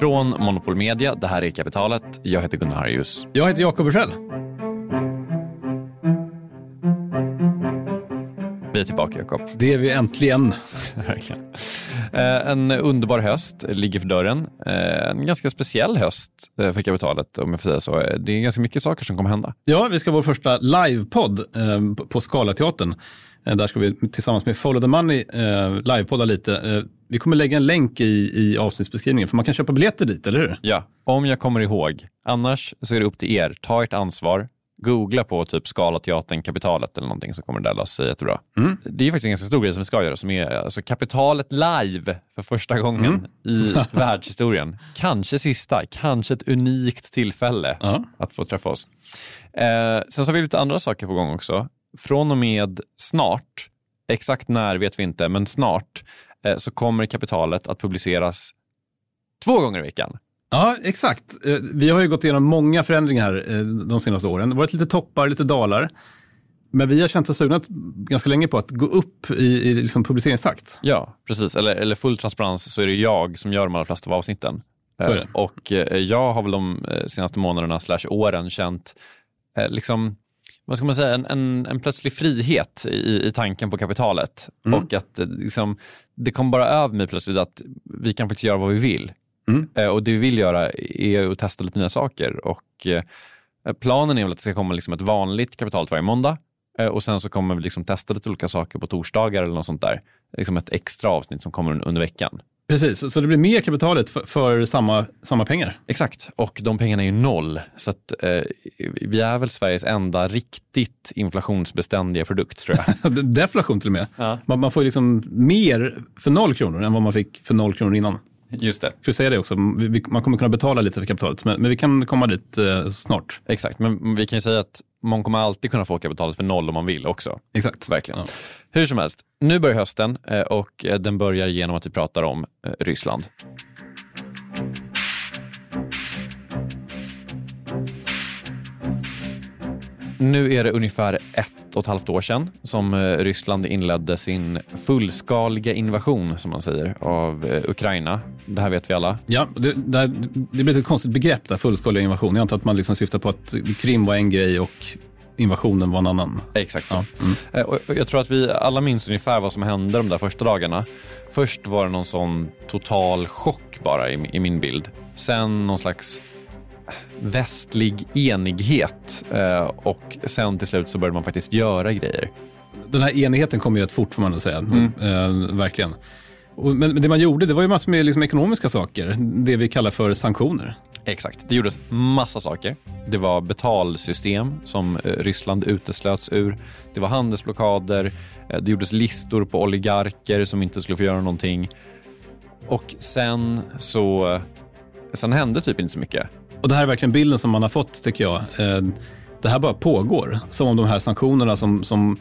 Från Monopol Media, det här är Kapitalet. Jag heter Gunnar Harjus. Jag heter Jakob Bursell. Vi är tillbaka, Jakob. Det är vi äntligen. Verkligen. Eh, En underbar höst ligger för dörren. Eh, En ganska speciell höst eh, för kapitalet, om jag får säga så. Det är ganska mycket saker som kommer hända. Ja, vi ska ha vår första livepodd på- på Scalateatern. Eh, där ska vi tillsammans med Follow the Money eh, livepodda lite. Eh, vi kommer lägga en länk i, i avsnittsbeskrivningen, för man kan köpa biljetter dit, eller hur? Ja, om jag kommer ihåg. Annars så är det upp till er. Ta ert ansvar. Googla på typ Scalateatern, Kapitalet eller någonting så kommer det där lösa sig jättebra. Det är faktiskt en ganska stor grej som vi ska göra som är alltså, Kapitalet live för första gången i världshistorien. Kanske sista, kanske ett unikt tillfälle Ja. att få träffa oss. Eh, sen så har vi lite andra saker på gång också. Från och med snart, exakt när vet vi inte, men snart eh, så kommer Kapitalet att publiceras två gånger i veckan. Ja, exakt. Eh, Vi har ju gått igenom många förändringar eh, de senaste åren. Det har varit lite toppar, lite dalar. Men vi har känt oss sugna ganska länge på att gå upp i, i liksom publiceringstakt. Ja, precis. Eller, eller full transparens så är det jag som gör de allra flesta av avsnitten. Och jag har väl de senaste månaderna slash åren känt liksom, vad ska man säga, en, en, en plötslig frihet i, i tanken på kapitalet. Mm. Och att eh, liksom, det kom bara över mig plötsligt att vi kan faktiskt göra vad vi vill. Mm. Eh, Och det vi vill göra är att testa lite nya saker. Och eh, planen är väl att det ska komma liksom ett vanligt kapital varje måndag. Eh, Och sen så kommer vi liksom testa lite olika saker på torsdagar eller något sånt där. Liksom ett extra avsnitt som kommer under veckan. Precis, så- det blir mer kapitalet för, för samma, samma pengar. Exakt, och de pengarna är ju noll. Så att, eh, vi är väl Sveriges enda riktigt inflationsbeständiga produkt tror jag. Deflation till och med. Ja. Man, man får liksom mer för noll kronor än vad man fick för noll kronor innan. Just det. Ska säga det också? Man kommer kunna betala lite för kapitalet, men, men vi kan komma dit eh, snart. Exakt, men vi kan ju säga att man kommer alltid kunna få kapitalet för noll om man vill också. Exakt. Verkligen. Ja. Hur som helst, nu börjar hösten eh, och eh, den börjar genom att vi pratar om Ryssland. Nu är det ungefär ett och ett halvt år sedan som eh, Ryssland inledde sin fullskaliga invasion, som man säger, av eh, Ukraina. Det här vet vi alla. Ja, det, det, här- det blir ett konstigt begrepp där, fullskalig invasion. Jag antar att man liksom syftar på att Krim var en grej och invasionen var en annan. Exakt så. Ja. Mm. Eh, och jag tror att vi alla minns ungefär vad som hände de där första dagarna. Först var det någon sån total chock bara i, i min bild. Sen någon slags västlig enighet eh, och sen till slut så började man faktiskt göra grejer. Den här enigheten kom ju rätt fort får man säga. Mm. Eh, verkligen. Men det man gjorde, det var ju massor med liksom ekonomiska saker. Det vi kallar för sanktioner. Exakt, det gjordes massa saker. Det var betalsystem som eh, Ryssland uteslöts ur. Det var handelsblockader. eh, Det gjordes listor på oligarker som inte skulle få göra någonting. Och sen så... Sen hände typ inte så mycket. Och det här är verkligen bilden som man har fått, tycker jag. Eh, det här bara pågår. Som om de här sanktionerna som, som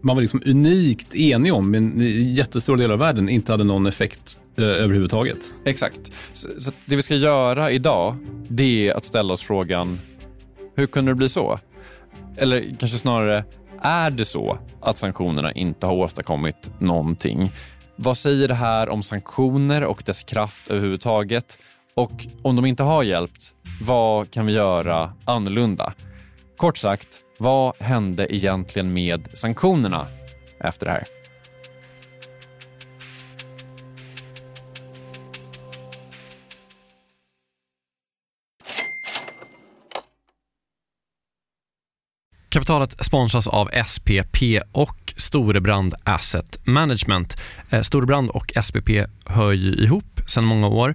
man var liksom unikt enig om i en jättestor del av världen inte hade någon effekt eh, överhuvudtaget. Exakt. Så, så det vi ska göra idag, det är att ställa oss frågan, hur kunde det bli så? Eller kanske snarare, är det så att sanktionerna inte har åstadkommit någonting? Vad säger det här om sanktioner och dess kraft överhuvudtaget? Och om de inte har hjälpt, vad kan vi göra annorlunda? Kort sagt, vad hände egentligen med sanktionerna efter det här? Kapitalet sponsras av SPP och Storebrand Asset Management. Eh, Storebrand och SPP hör ju ihop sedan många år.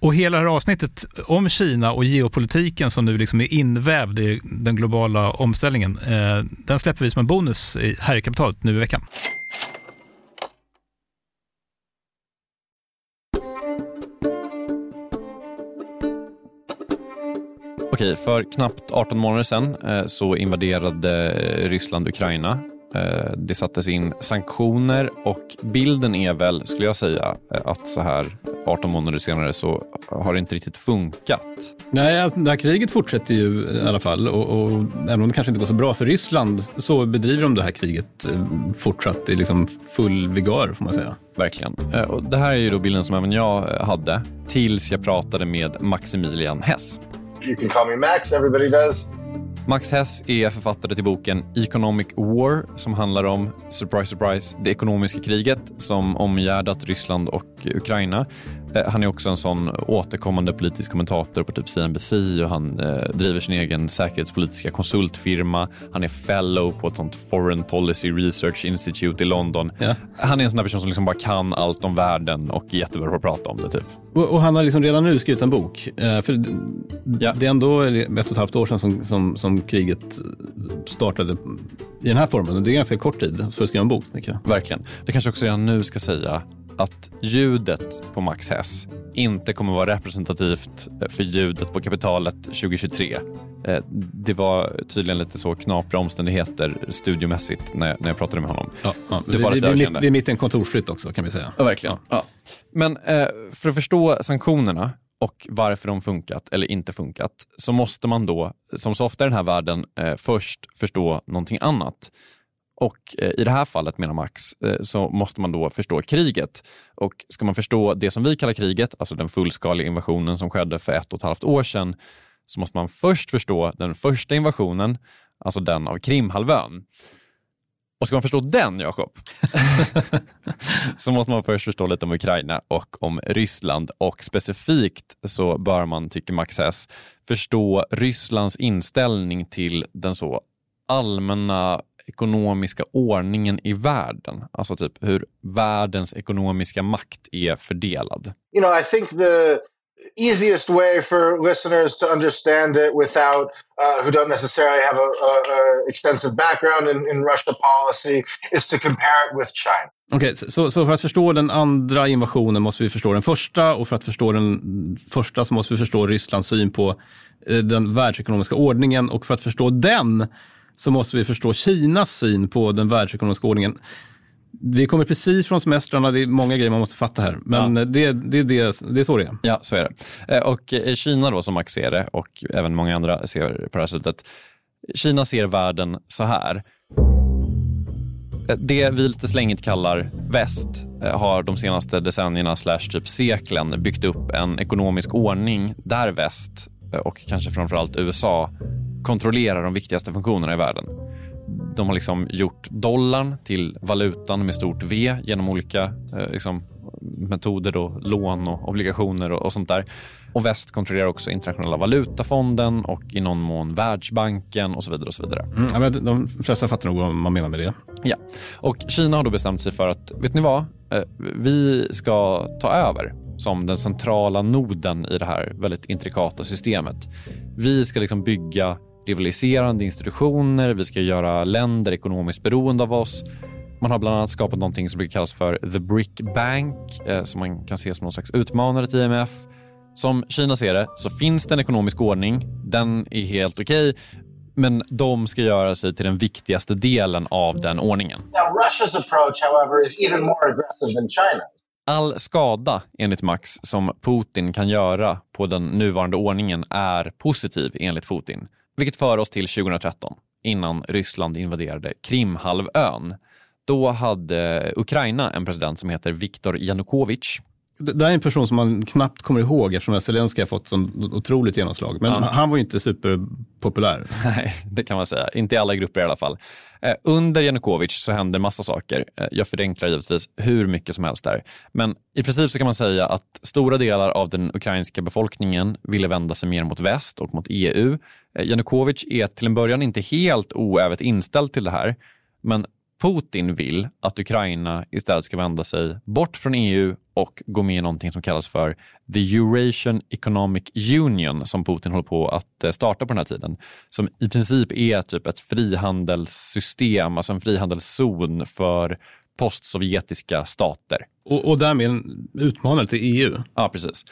Och hela det här avsnittet om Kina och geopolitiken som nu liksom är invävd i den globala omställningen, eh, den släpper vi som en bonus här i kapitalet nu i veckan. Okej, för knappt 18 månader sedan eh, så invaderade Ryssland Ukraina det sattes in sanktioner och bilden är väl, skulle jag säga, eh, att så här 18 månader senare så har det inte riktigt funkat. Nej, alltså, det här kriget fortsätter ju i alla fall och, och även om det kanske inte går så bra för Ryssland så bedriver de det här kriget eh, fortsatt i liksom full vigör får man säga. Verkligen. Och det här är ju då bilden som även jag hade tills jag pratade med Maximilian Hess. You can call me Max, everybody does. Max Hess är författare till boken Economic War som handlar om, surprise surprise, det ekonomiska kriget som omgärdat Ryssland och Ukraina. Eh, han är också en sån återkommande politisk kommentator på typ CNBC och han eh, driver sin egen säkerhetspolitiska konsultfirma. Han är fellow på ett sånt Foreign Policy Research Institute i London. Ja. Han är en sån där person som liksom bara kan allt om världen och är jättebra på att prata om det. Typ. Och, och han har liksom redan nu skrivit en bok. Eh, för ja. Det är ändå ett och ett halvt år sedan som, som, som kriget startade i den här formen. Det är ganska kort tid för att skriva en bok. Verkligen. Det kanske också redan nu ska säga att ljudet på Max Hess inte kommer vara representativt för ljudet på kapitalet 2023. Eh, det var tydligen lite så knapra omständigheter studiomässigt när, när jag pratade med honom. Ja, ja. Det var vi, vi, mitt, vi är mitt i en kontorsflytt också kan vi säga. Ja, verkligen. Ja. Men eh, för att förstå sanktionerna och varför de funkat eller inte funkat så måste man då, som så ofta i den här världen, eh, först förstå någonting annat. Och eh, i det här fallet, menar Max, eh, så måste man då förstå kriget. Och ska man förstå det som vi kallar kriget, alltså den fullskaliga invasionen som skedde för ett och ett halvt år sedan, så måste man först förstå den första invasionen, alltså den av Krimhalvön. Och ska man förstå den, Jakob, så måste man först förstå lite om Ukraina och om Ryssland. Och specifikt så bör man, tycker Max Hess, förstå Rysslands inställning till den så allmänna ekonomiska ordningen i världen. Alltså typ hur världens ekonomiska makt är fördelad. You know, I think the easiest way for listeners to understand it without uh, who don't necessarily have a, a, a extensive background in, in Russia policy is to compare it with China. Okej, okay, så, så, för att förstå den andra invasionen måste vi förstå den första och för att förstå den första så måste vi förstå Rysslands syn på eh, den världsekonomiska ordningen och för att förstå den så måste vi förstå Kinas syn på den världsekonomiska ordningen. Vi kommer precis från semestrarna, det är många grejer man måste fatta här. Men ja. det, det, det, det är så det är. Ja, så är det. Eh, och Kina då som Max ser det och även många andra ser på det här sättet. Kina ser världen så här. Eh, det vi lite slängigt kallar väst eh, har de senaste decennierna slash typ seklen byggt upp en ekonomisk ordning där väst och kanske framförallt USA kontrollerar de viktigaste funktionerna i världen. De har liksom gjort dollarn till valutan med stort V genom olika eh, liksom, metoder, då, lån och obligationer och, och, sånt där. Och väst kontrollerar också internationella valutafonden och i någon mån Världsbanken och så vidare. och så vidare. Mm, ja, de flesta fattar nog vad man menar med det. Ja, och Kina har då bestämt sig för att, vet ni vad? Eh, vi ska ta över som den centrala noden i det här väldigt intrikata systemet. Vi ska liksom bygga rivaliserande institutioner, vi ska göra länder ekonomiskt beroende av oss Man har bland annat skapat någonting som brukar kallas för The Brick Bank eh, som man kan se som någon slags utmanare till IMF. Som Kina ser det så finns det en ekonomisk ordning. Den är helt okej. Men de ska göra sig till den viktigaste delen av den ordningen. Now, Russia's approach, however, is even more aggressive than China's. All skada, enligt Max, som Putin kan göra på den nuvarande ordningen är positiv enligt Putin. Vilket för oss till 2013, innan Ryssland invaderade Krimhalvön. Då hade Ukraina en president som heter Viktor Janukovych. Det här är en person som man knappt kommer ihåg eftersom Zelenskyj har fått sån otroligt genomslag. Men Ja. han var ju inte superpopulär. Nej, det kan man säga. Inte i alla grupper i alla fall. Eh, under Janukovic så händer massa saker. Eh, jag förenklar givetvis hur mycket som helst där. Men i princip så kan man säga att stora delar av den ukrainska befolkningen ville vända sig mer mot väst och mot EU. Eh, Janukovic är till en början inte helt oävet inställd till det här. Men Putin vill att Ukraina istället ska vända sig bort från EU och gå med i någonting som kallas för The Eurasian Economic Union som Putin håller på att eh, starta på den här tiden. Som i princip är typ ett frihandelssystem, alltså en frihandelszon för postsovjetiska stater. Och, och därmed en utmanare till EU. Ja, precis.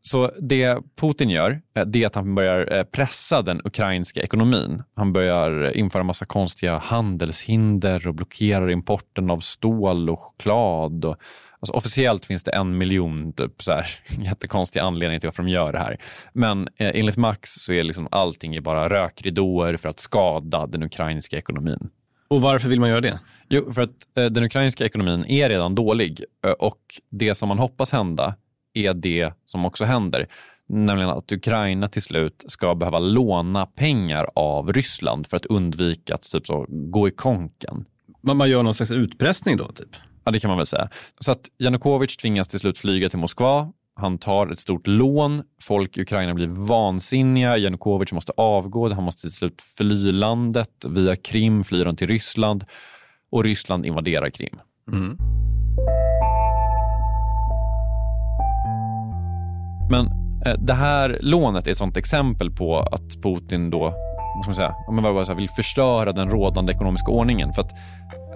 Så det Putin gör, eh, det är att han börjar eh, pressa den ukrainska ekonomin. Han börjar införa massa konstiga handelshinder och blockerar importen av stål och choklad. Och, alltså officiellt finns det en miljon typ, så här, jättekonstiga anledningar till varför de gör det här. Men eh, enligt Max så är liksom allting bara rökridåer för att skada den ukrainska ekonomin. Och varför vill man göra det? Jo, för att eh, den ukrainska ekonomin är redan dålig eh, och det som man hoppas hända är det som också händer. Nämligen att Ukraina till slut ska behöva låna pengar av Ryssland för att undvika att typ så, gå i konken. Man, man gör någon slags utpressning då, typ? Ja, det kan man väl säga. Så att Janukovic tvingas till slut flyga till Moskva. Han tar ett stort lån. Folk i Ukraina blir vansinniga. Janukovic måste avgå. Han måste till slut fly landet. Via Krim flyr han till Ryssland och Ryssland invaderar Krim. Men eh, det här lånet är ett sånt exempel på att Putin då vad ska man säga, men vill förstöra den rådande ekonomiska ordningen. För att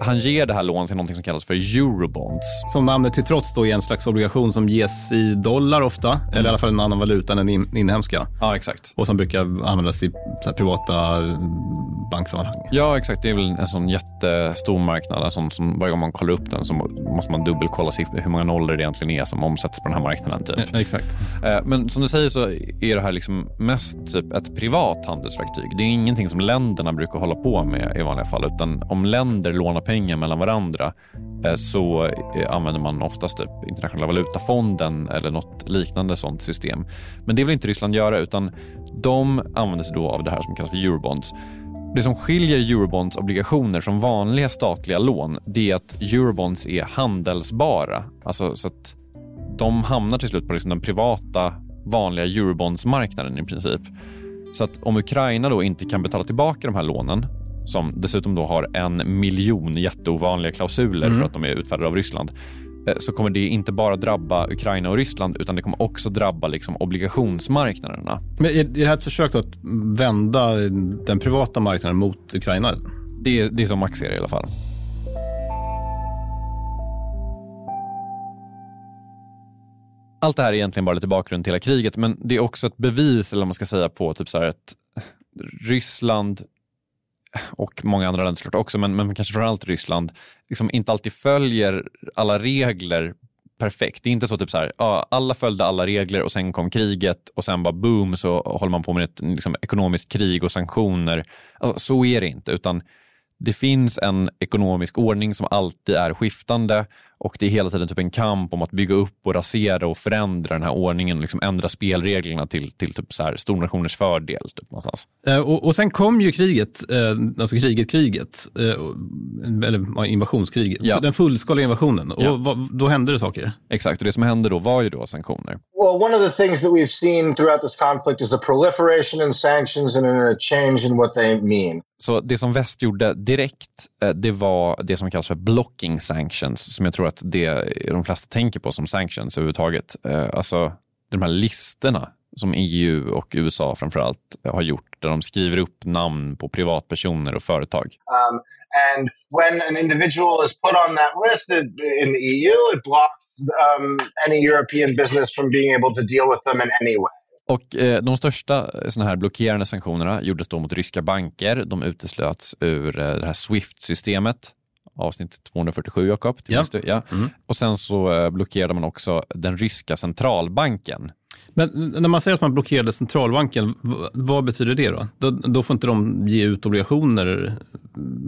han ger det här lånet till något som kallas för eurobonds. Som namnet till trots då är en slags obligation som ges i dollar ofta, eller i alla fall en annan valuta än den in, inhemska. Ja, exakt. Och som brukar användas i privata eh, banksammanhang. Ja, exakt. Det är väl en sån jättestor marknad. Sån som varje gång man kollar upp den så måste man dubbelkolla hur många nollor det egentligen är som omsätts på den här marknaden. Typ. Eh, Exakt. Eh, Men som du säger så är det här liksom mest typ ett privat handelsverktyg. Det är ingenting som länderna brukar hålla på med i vanliga fall. Utan om länder lånar pengar mellan varandra eh, så eh, använder man oftast typ internationella valutafonden eller något liknande sånt system. Men det vill inte Ryssland göra utan de använder sig då av det här som kallas för eurobonds. Det som skiljer eurobonds obligationer från vanliga statliga lån det är att eurobonds är handelsbara. Alltså så att de hamnar till slut på liksom den privata vanliga eurobondsmarknaden i princip. Så att om Ukraina då inte kan betala tillbaka de här lånen som dessutom då har en miljon jätteovanliga klausuler för att de är utfärdade av Ryssland eh, så kommer det inte bara drabba Ukraina och Ryssland utan det kommer också drabba liksom obligationsmarknaderna. Men är, det här ett försök att vända den privata marknaden mot Ukraina? Det är, det är som Max ser det i alla fall. Allt det här är egentligen bara lite bakgrund till hela kriget, men det är också ett bevis, eller man ska säga, på typ så här att Ryssland och många andra länder såklart också, men, men kanske framförallt Ryssland, liksom inte alltid följer alla regler perfekt. Det är inte så typ så här, ja, alla följde alla regler och sen kom kriget och sen bara boom så håller man på med ett liksom, ekonomiskt krig och sanktioner. Alltså, så är det inte, utan det finns en ekonomisk ordning som alltid är skiftande och det är hela tiden typ en kamp om att bygga upp och rasera och förändra den här ordningen och liksom ändra spelreglerna till, till typ så här stornationers fördel. Typ någonstans. Eh, och, och sen kom ju kriget, eh, alltså kriget, kriget, eh, eller invasionskriget, Ja. den fullskaliga invasionen. Och Ja. vad, då hände det saker. Exakt, och det som hände då var ju då sanktioner. Well, one of the things that we've seen throughout this conflict is a proliferation in sanctions and a change in what they mean. Så det som väst gjorde direkt, det var det som kallas för blocking sanctions, som jag tror att det de flesta tänker på som sanctions överhuvudtaget. Eh, Alltså de här listorna som EU och USA framförallt har gjort där de skriver upp namn på privatpersoner och företag. Um, and when an individual is put on that list in the EU, it blocks um, any European business from being able to deal with them in any way. Och eh, De största eh, såna här blockerande sanktionerna gjordes då mot ryska banker. De uteslöts ur eh, det här Swift-systemet. Avsnitt 247, Jakob. Ja. ja. Mm. Och sen så eh, blockerade man också den ryska centralbanken. Men när man säger att man blockerade centralbanken, vad betyder det då? Då, då får inte de ge ut obligationer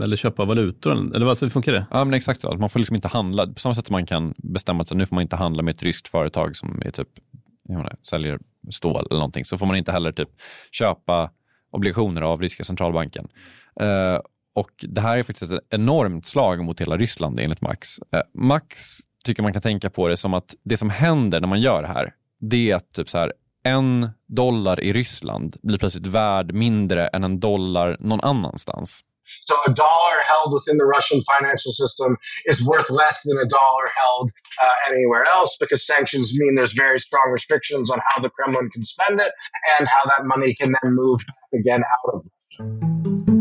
eller köpa valutor? Eller vad funkar det? Ja, men exakt så. Man får liksom inte handla. På samma sätt som man kan bestämma att nu får man inte handla med ett ryskt företag som är typ menar, säljer stål eller någonting, så får man inte heller typ köpa obligationer av ryska centralbanken. Uh, och Det här är faktiskt ett enormt slag mot hela Ryssland enligt Max. Eh, Max tycker man kan tänka på det som att det som händer när man gör det här, det är att typ så här, en dollar i Ryssland blir plötsligt värd mindre än en dollar någon annanstans. So a dollar held within the Russian financial system is worth less than a dollar held uh, anywhere else because sanctions mean there's very strong restrictions on how the Kremlin can spend it and how that money can then move back again out of Russia.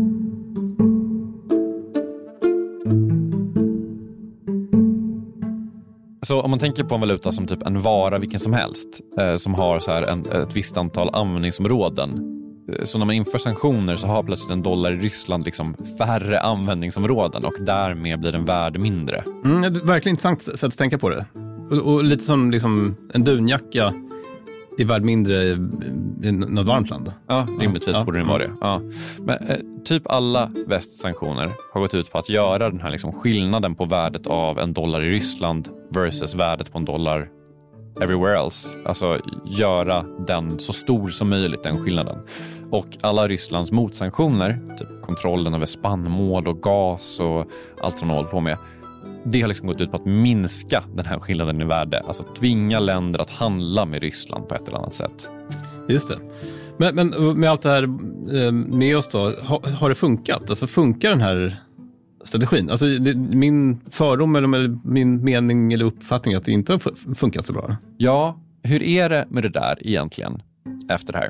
Så om man tänker på en valuta som typ en vara vilken som helst, eh, som har så här en, ett visst antal användningsområden eh, så när man inför sanktioner så har plötsligt en dollar i Ryssland liksom färre användningsområden och därmed blir den värd mindre. Mm, verkligen intressant sätt att tänka på det. Och, och lite som liksom en dunjacka är värd mindre i något varmt land. Ja, rimligtvis ja. borde den vara det. Ja. Men, eh, typ alla västsanktioner har gått ut på att göra den här liksom skillnaden på värdet av en dollar i Ryssland versus värdet på en dollar everywhere else. Alltså göra den så stor som möjligt, den skillnaden. Och alla Rysslands motsanktioner, typ kontrollen över spannmål och gas och allt som de håller på med, det har liksom gått ut på att minska den här skillnaden i värde. Alltså tvinga länder att handla med Ryssland på ett eller annat sätt. Just det. Men, men med allt det här eh, med oss då, har, har det funkat? Alltså funkar den här strategin? Alltså, det, min fördom eller min mening eller uppfattning är att det inte har funkat så bra. Ja, hur är det med det där egentligen efter det här?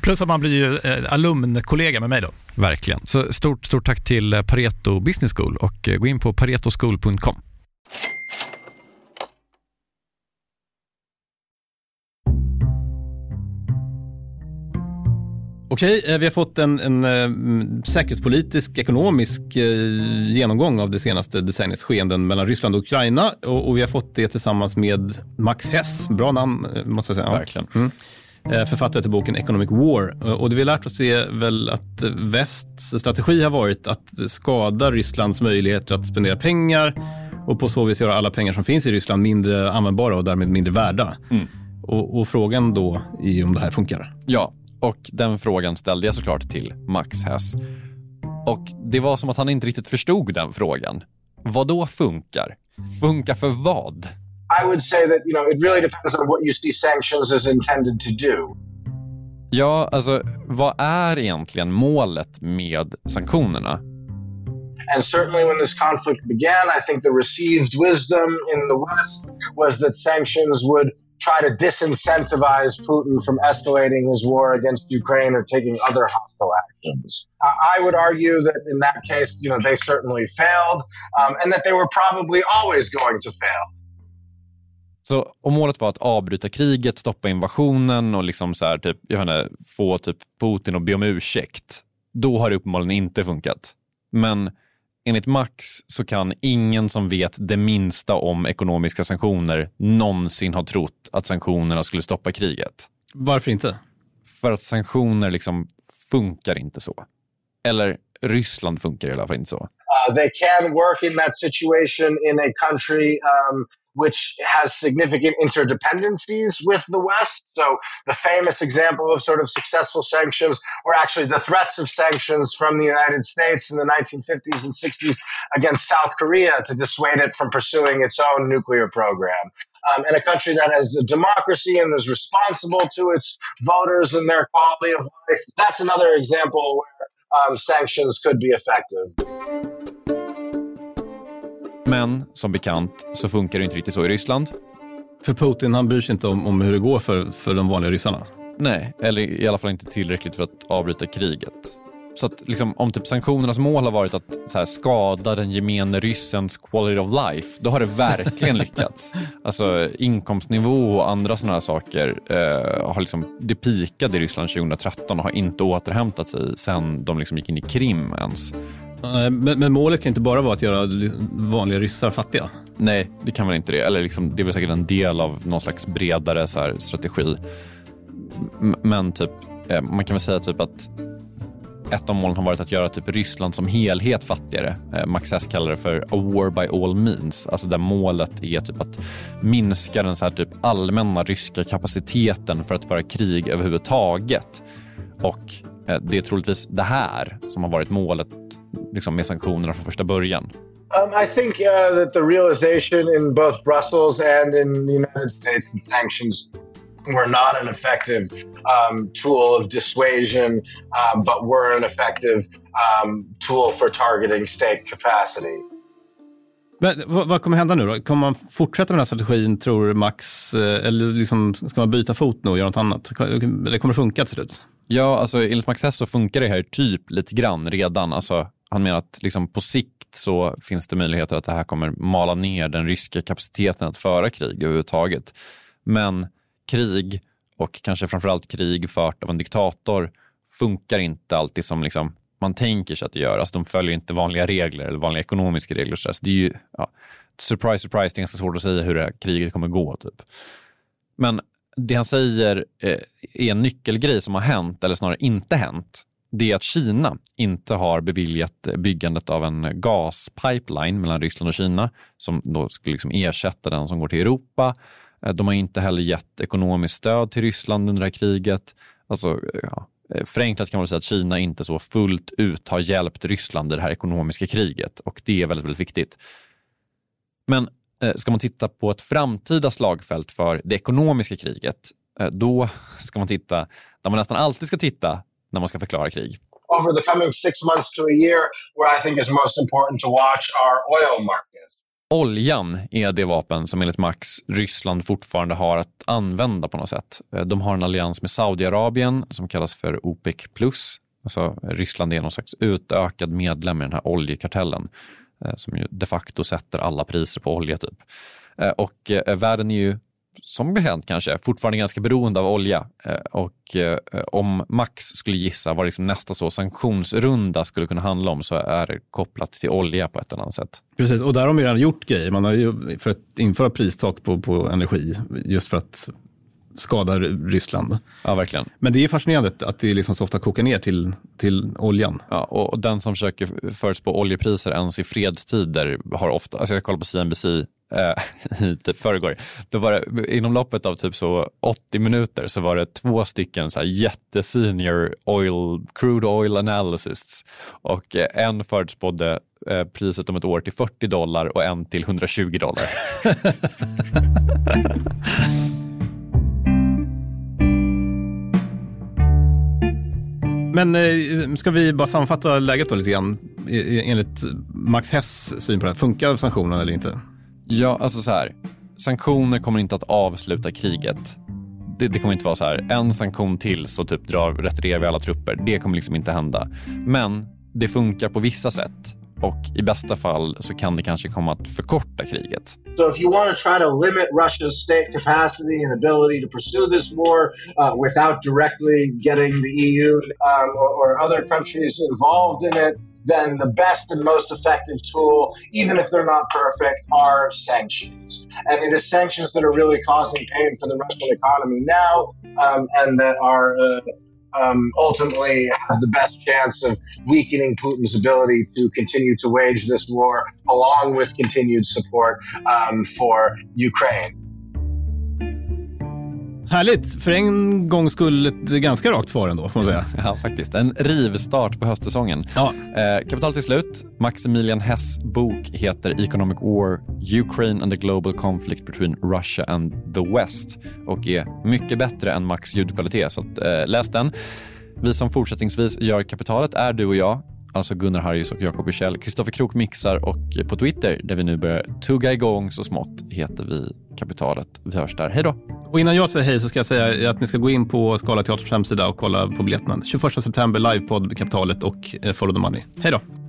Plus att man blir ju eh, alumnkollega med mig då. Verkligen. Så stort, stort tack till eh, Pareto Business School och eh, gå in på paretoschool.com. Okej, vi har fått en, en, en säkerhetspolitisk, ekonomisk genomgång av det senaste decenniets skeenden mellan Ryssland och Ukraina och, och, vi har fått det tillsammans med Max Hess, bra namn måste jag säga. Verkligen. Mm. Författare till boken Economic War. Och det vi har lärt oss är väl att västs strategi har varit att skada Rysslands möjligheter att spendera pengar och på så vis göra alla pengar som finns i Ryssland mindre användbara och därmed mindre värda. Mm. Och, och, frågan då är om det här funkar. Ja, och den frågan ställde jag såklart till Max Hess. Och det var som att han inte riktigt förstod den frågan. Vad då funkar? Funkar för vad? I would say that you know it really depends on what you see sanctions as intended to do. Ja, alltså vad är egentligen målet med sanktionerna? And certainly when this conflict began, I think the received wisdom in the West was that sanctions would try to disincentivize Putin from escalating his war against Ukraine or taking other hostile actions. I would argue that in that case, you know, they certainly failed um, and that they were probably always going to fail. Så om målet var att avbryta kriget, stoppa invasionen och liksom så här, typ, jag inte, få typ Putin att be om ursäkt, då har det uppenbarligen inte funkat. Men enligt Max så kan ingen som vet det minsta om ekonomiska sanktioner någonsin ha trott att sanktionerna skulle stoppa kriget. Varför inte? För att sanktioner liksom funkar inte så. Eller Ryssland funkar i alla fall inte så. Uh, they can work in that situation in a country um, which has significant interdependencies with the West. So the famous example of sort of successful sanctions were actually the threats of sanctions from the United States in the 1950s and 60s against South Korea to dissuade it from pursuing its own nuclear program. Um, and a country that has a democracy and is responsible to its voters and their quality of life. That's another example where um, sanctions could be effective. Men som bekant så funkar det inte riktigt så i Ryssland. För Putin han bryr sig inte om, om hur det går för, för de vanliga ryssarna? Nej, eller i alla fall inte tillräckligt för att avbryta kriget. Så att liksom, om typ sanktionernas mål har varit att här, skada den gemene ryssens quality of life, då har det verkligen lyckats. Alltså inkomstnivå och andra sådana här saker eh, har liksom, det pikade i Ryssland 2013 och har inte återhämtat sig sen de liksom gick in i Krim ens. Men, men, målet kan inte bara vara att göra vanliga ryssar fattiga? Nej, det kan väl inte det. Eller liksom, det är väl säkert en del av någon slags bredare så här, strategi. Men typ, eh, man kan väl säga typ att ett av målen har varit att göra typ Ryssland som helhet fattigare. Eh, Max S kallar det för a war by all means, alltså där målet är typ att minska den så här typ allmänna ryska kapaciteten för att föra krig överhuvudtaget. Och eh, det är troligtvis det här som har varit målet liksom, med sanktionerna från första början? Um, I think uh, that the realization in both Brussels and in the United States that sanctions were not an effective um, tool of dissuasion, um, but were an effective um, tool for targeting state capacity. Men, vad, vad, kommer hända nu då? Kommer man fortsätta med den här strategin, tror Max? Eh, eller liksom, ska man byta fot nu och göra något annat? Det kommer funka till slut? Ja, alltså enligt Max Hess så funkar det här typ lite grann redan. Alltså, han menar att liksom på sikt så finns det möjligheter att det här kommer mala ner den ryska kapaciteten att föra krig överhuvudtaget. Men krig och kanske framförallt krig fört av en diktator funkar inte alltid som liksom man tänker sig att det gör. Alltså de följer inte vanliga regler eller vanliga ekonomiska regler. Så det är ju, ja, surprise, surprise, det är ganska svårt att säga hur det här kriget kommer gå. Typ. Men det han säger eh, är en nyckelgrej som har hänt, eller snarare inte hänt, det är att Kina inte har beviljat byggandet av en gaspipeline mellan Ryssland och Kina som då skulle liksom ersätta den som går till Europa. Eh, de har inte heller gett ekonomiskt stöd till Ryssland under det här kriget. Alltså, eh, ja, eh, förenklat kan man säga att Kina inte så fullt ut har hjälpt Ryssland i det här ekonomiska kriget och det är väldigt, väldigt viktigt. Men ska man titta på ett framtida slagfält för det ekonomiska kriget, då ska man titta där man nästan alltid ska titta när man ska förklara krig. Over the coming six months to a year, where I think is most important to watch are oil markets. Oljan är det vapen som enligt Max Ryssland fortfarande har att använda på något sätt. Eh, de har en allians med Saudiarabien som kallas för OPEC+. Alltså eh, Ryssland är någon slags utökad medlem i den här oljekartellen eh, som ju de facto sätter alla priser på olja. typ. Och världen är ju som hänt kanske, fortfarande ganska beroende av olja. Eh, och eh, om Max skulle gissa vad liksom nästa så sanktionsrunda skulle kunna handla om så är det kopplat till olja på ett eller annat sätt. Precis, och där har man ju redan gjort grejer. Man har ju för att införa pristak på, på energi just för att skada Ryssland. Ja, verkligen. Men det är fascinerande att det liksom så ofta kokar ner till, till oljan. Ja, och den som försöker förutspå oljepriser ens i fredstider har ofta, alltså jag kollar på CNBC eh, i typ förrgår. Då var det, inom loppet av typ så 80 minuter så var det två stycken så här jättesenior oil, crude oil analysts och eh, en förutspådde eh, priset om ett år till 40 dollar och en till 120 dollar. Men eh, ska vi bara sammanfatta läget då lite grann e, e, enligt Max Hess syn på det här. Funkar sanktionerna eller inte? Ja, alltså så här. Sanktioner kommer inte att avsluta kriget. Det, det, kommer inte vara så här, en sanktion till så typ drar, retirerar vi alla trupper. Det kommer liksom inte hända. Men det funkar på vissa sätt och i bästa fall så kan det kanske komma att förkorta kriget. So if you want to try to limit Russia's state capacity and ability to pursue this war uh, without directly getting the EU um, or, or other countries involved in it, then the best and most effective tool, even if they're not perfect, are sanctions. And it is sanctions that are really causing pain for the Russian economy now um, and that are uh, um, ultimately have the best chance of weakening Putin's ability to continue to wage this war, along with continued support um, for Ukraine. Härligt! För en gång skull ett ganska rakt svar ändå, får man säga. ja, faktiskt. En rivstart på höstsäsongen. Ja. Eh, kapital till slut. Maximilian Hess bok heter Economic War, Ukraine and the Global Conflict between Russia and the West och är mycket bättre än Max ljudkvalitet, så att, eh, läs den. Vi som fortsättningsvis gör kapitalet är du och jag, alltså Gunnar Harjus och Jakob Wichell. Kristoffer Krook mixar och på Twitter, där vi nu börjar tugga igång så smått, heter vi Kapitalet. Vi hörs där. Hej då! Och innan jag säger hej så ska jag säga att ni ska gå in på Skala Teaters hemsida och kolla på biljetterna. 21 september, livepodd Kapitalet och eh, Follow the Money. Hej då!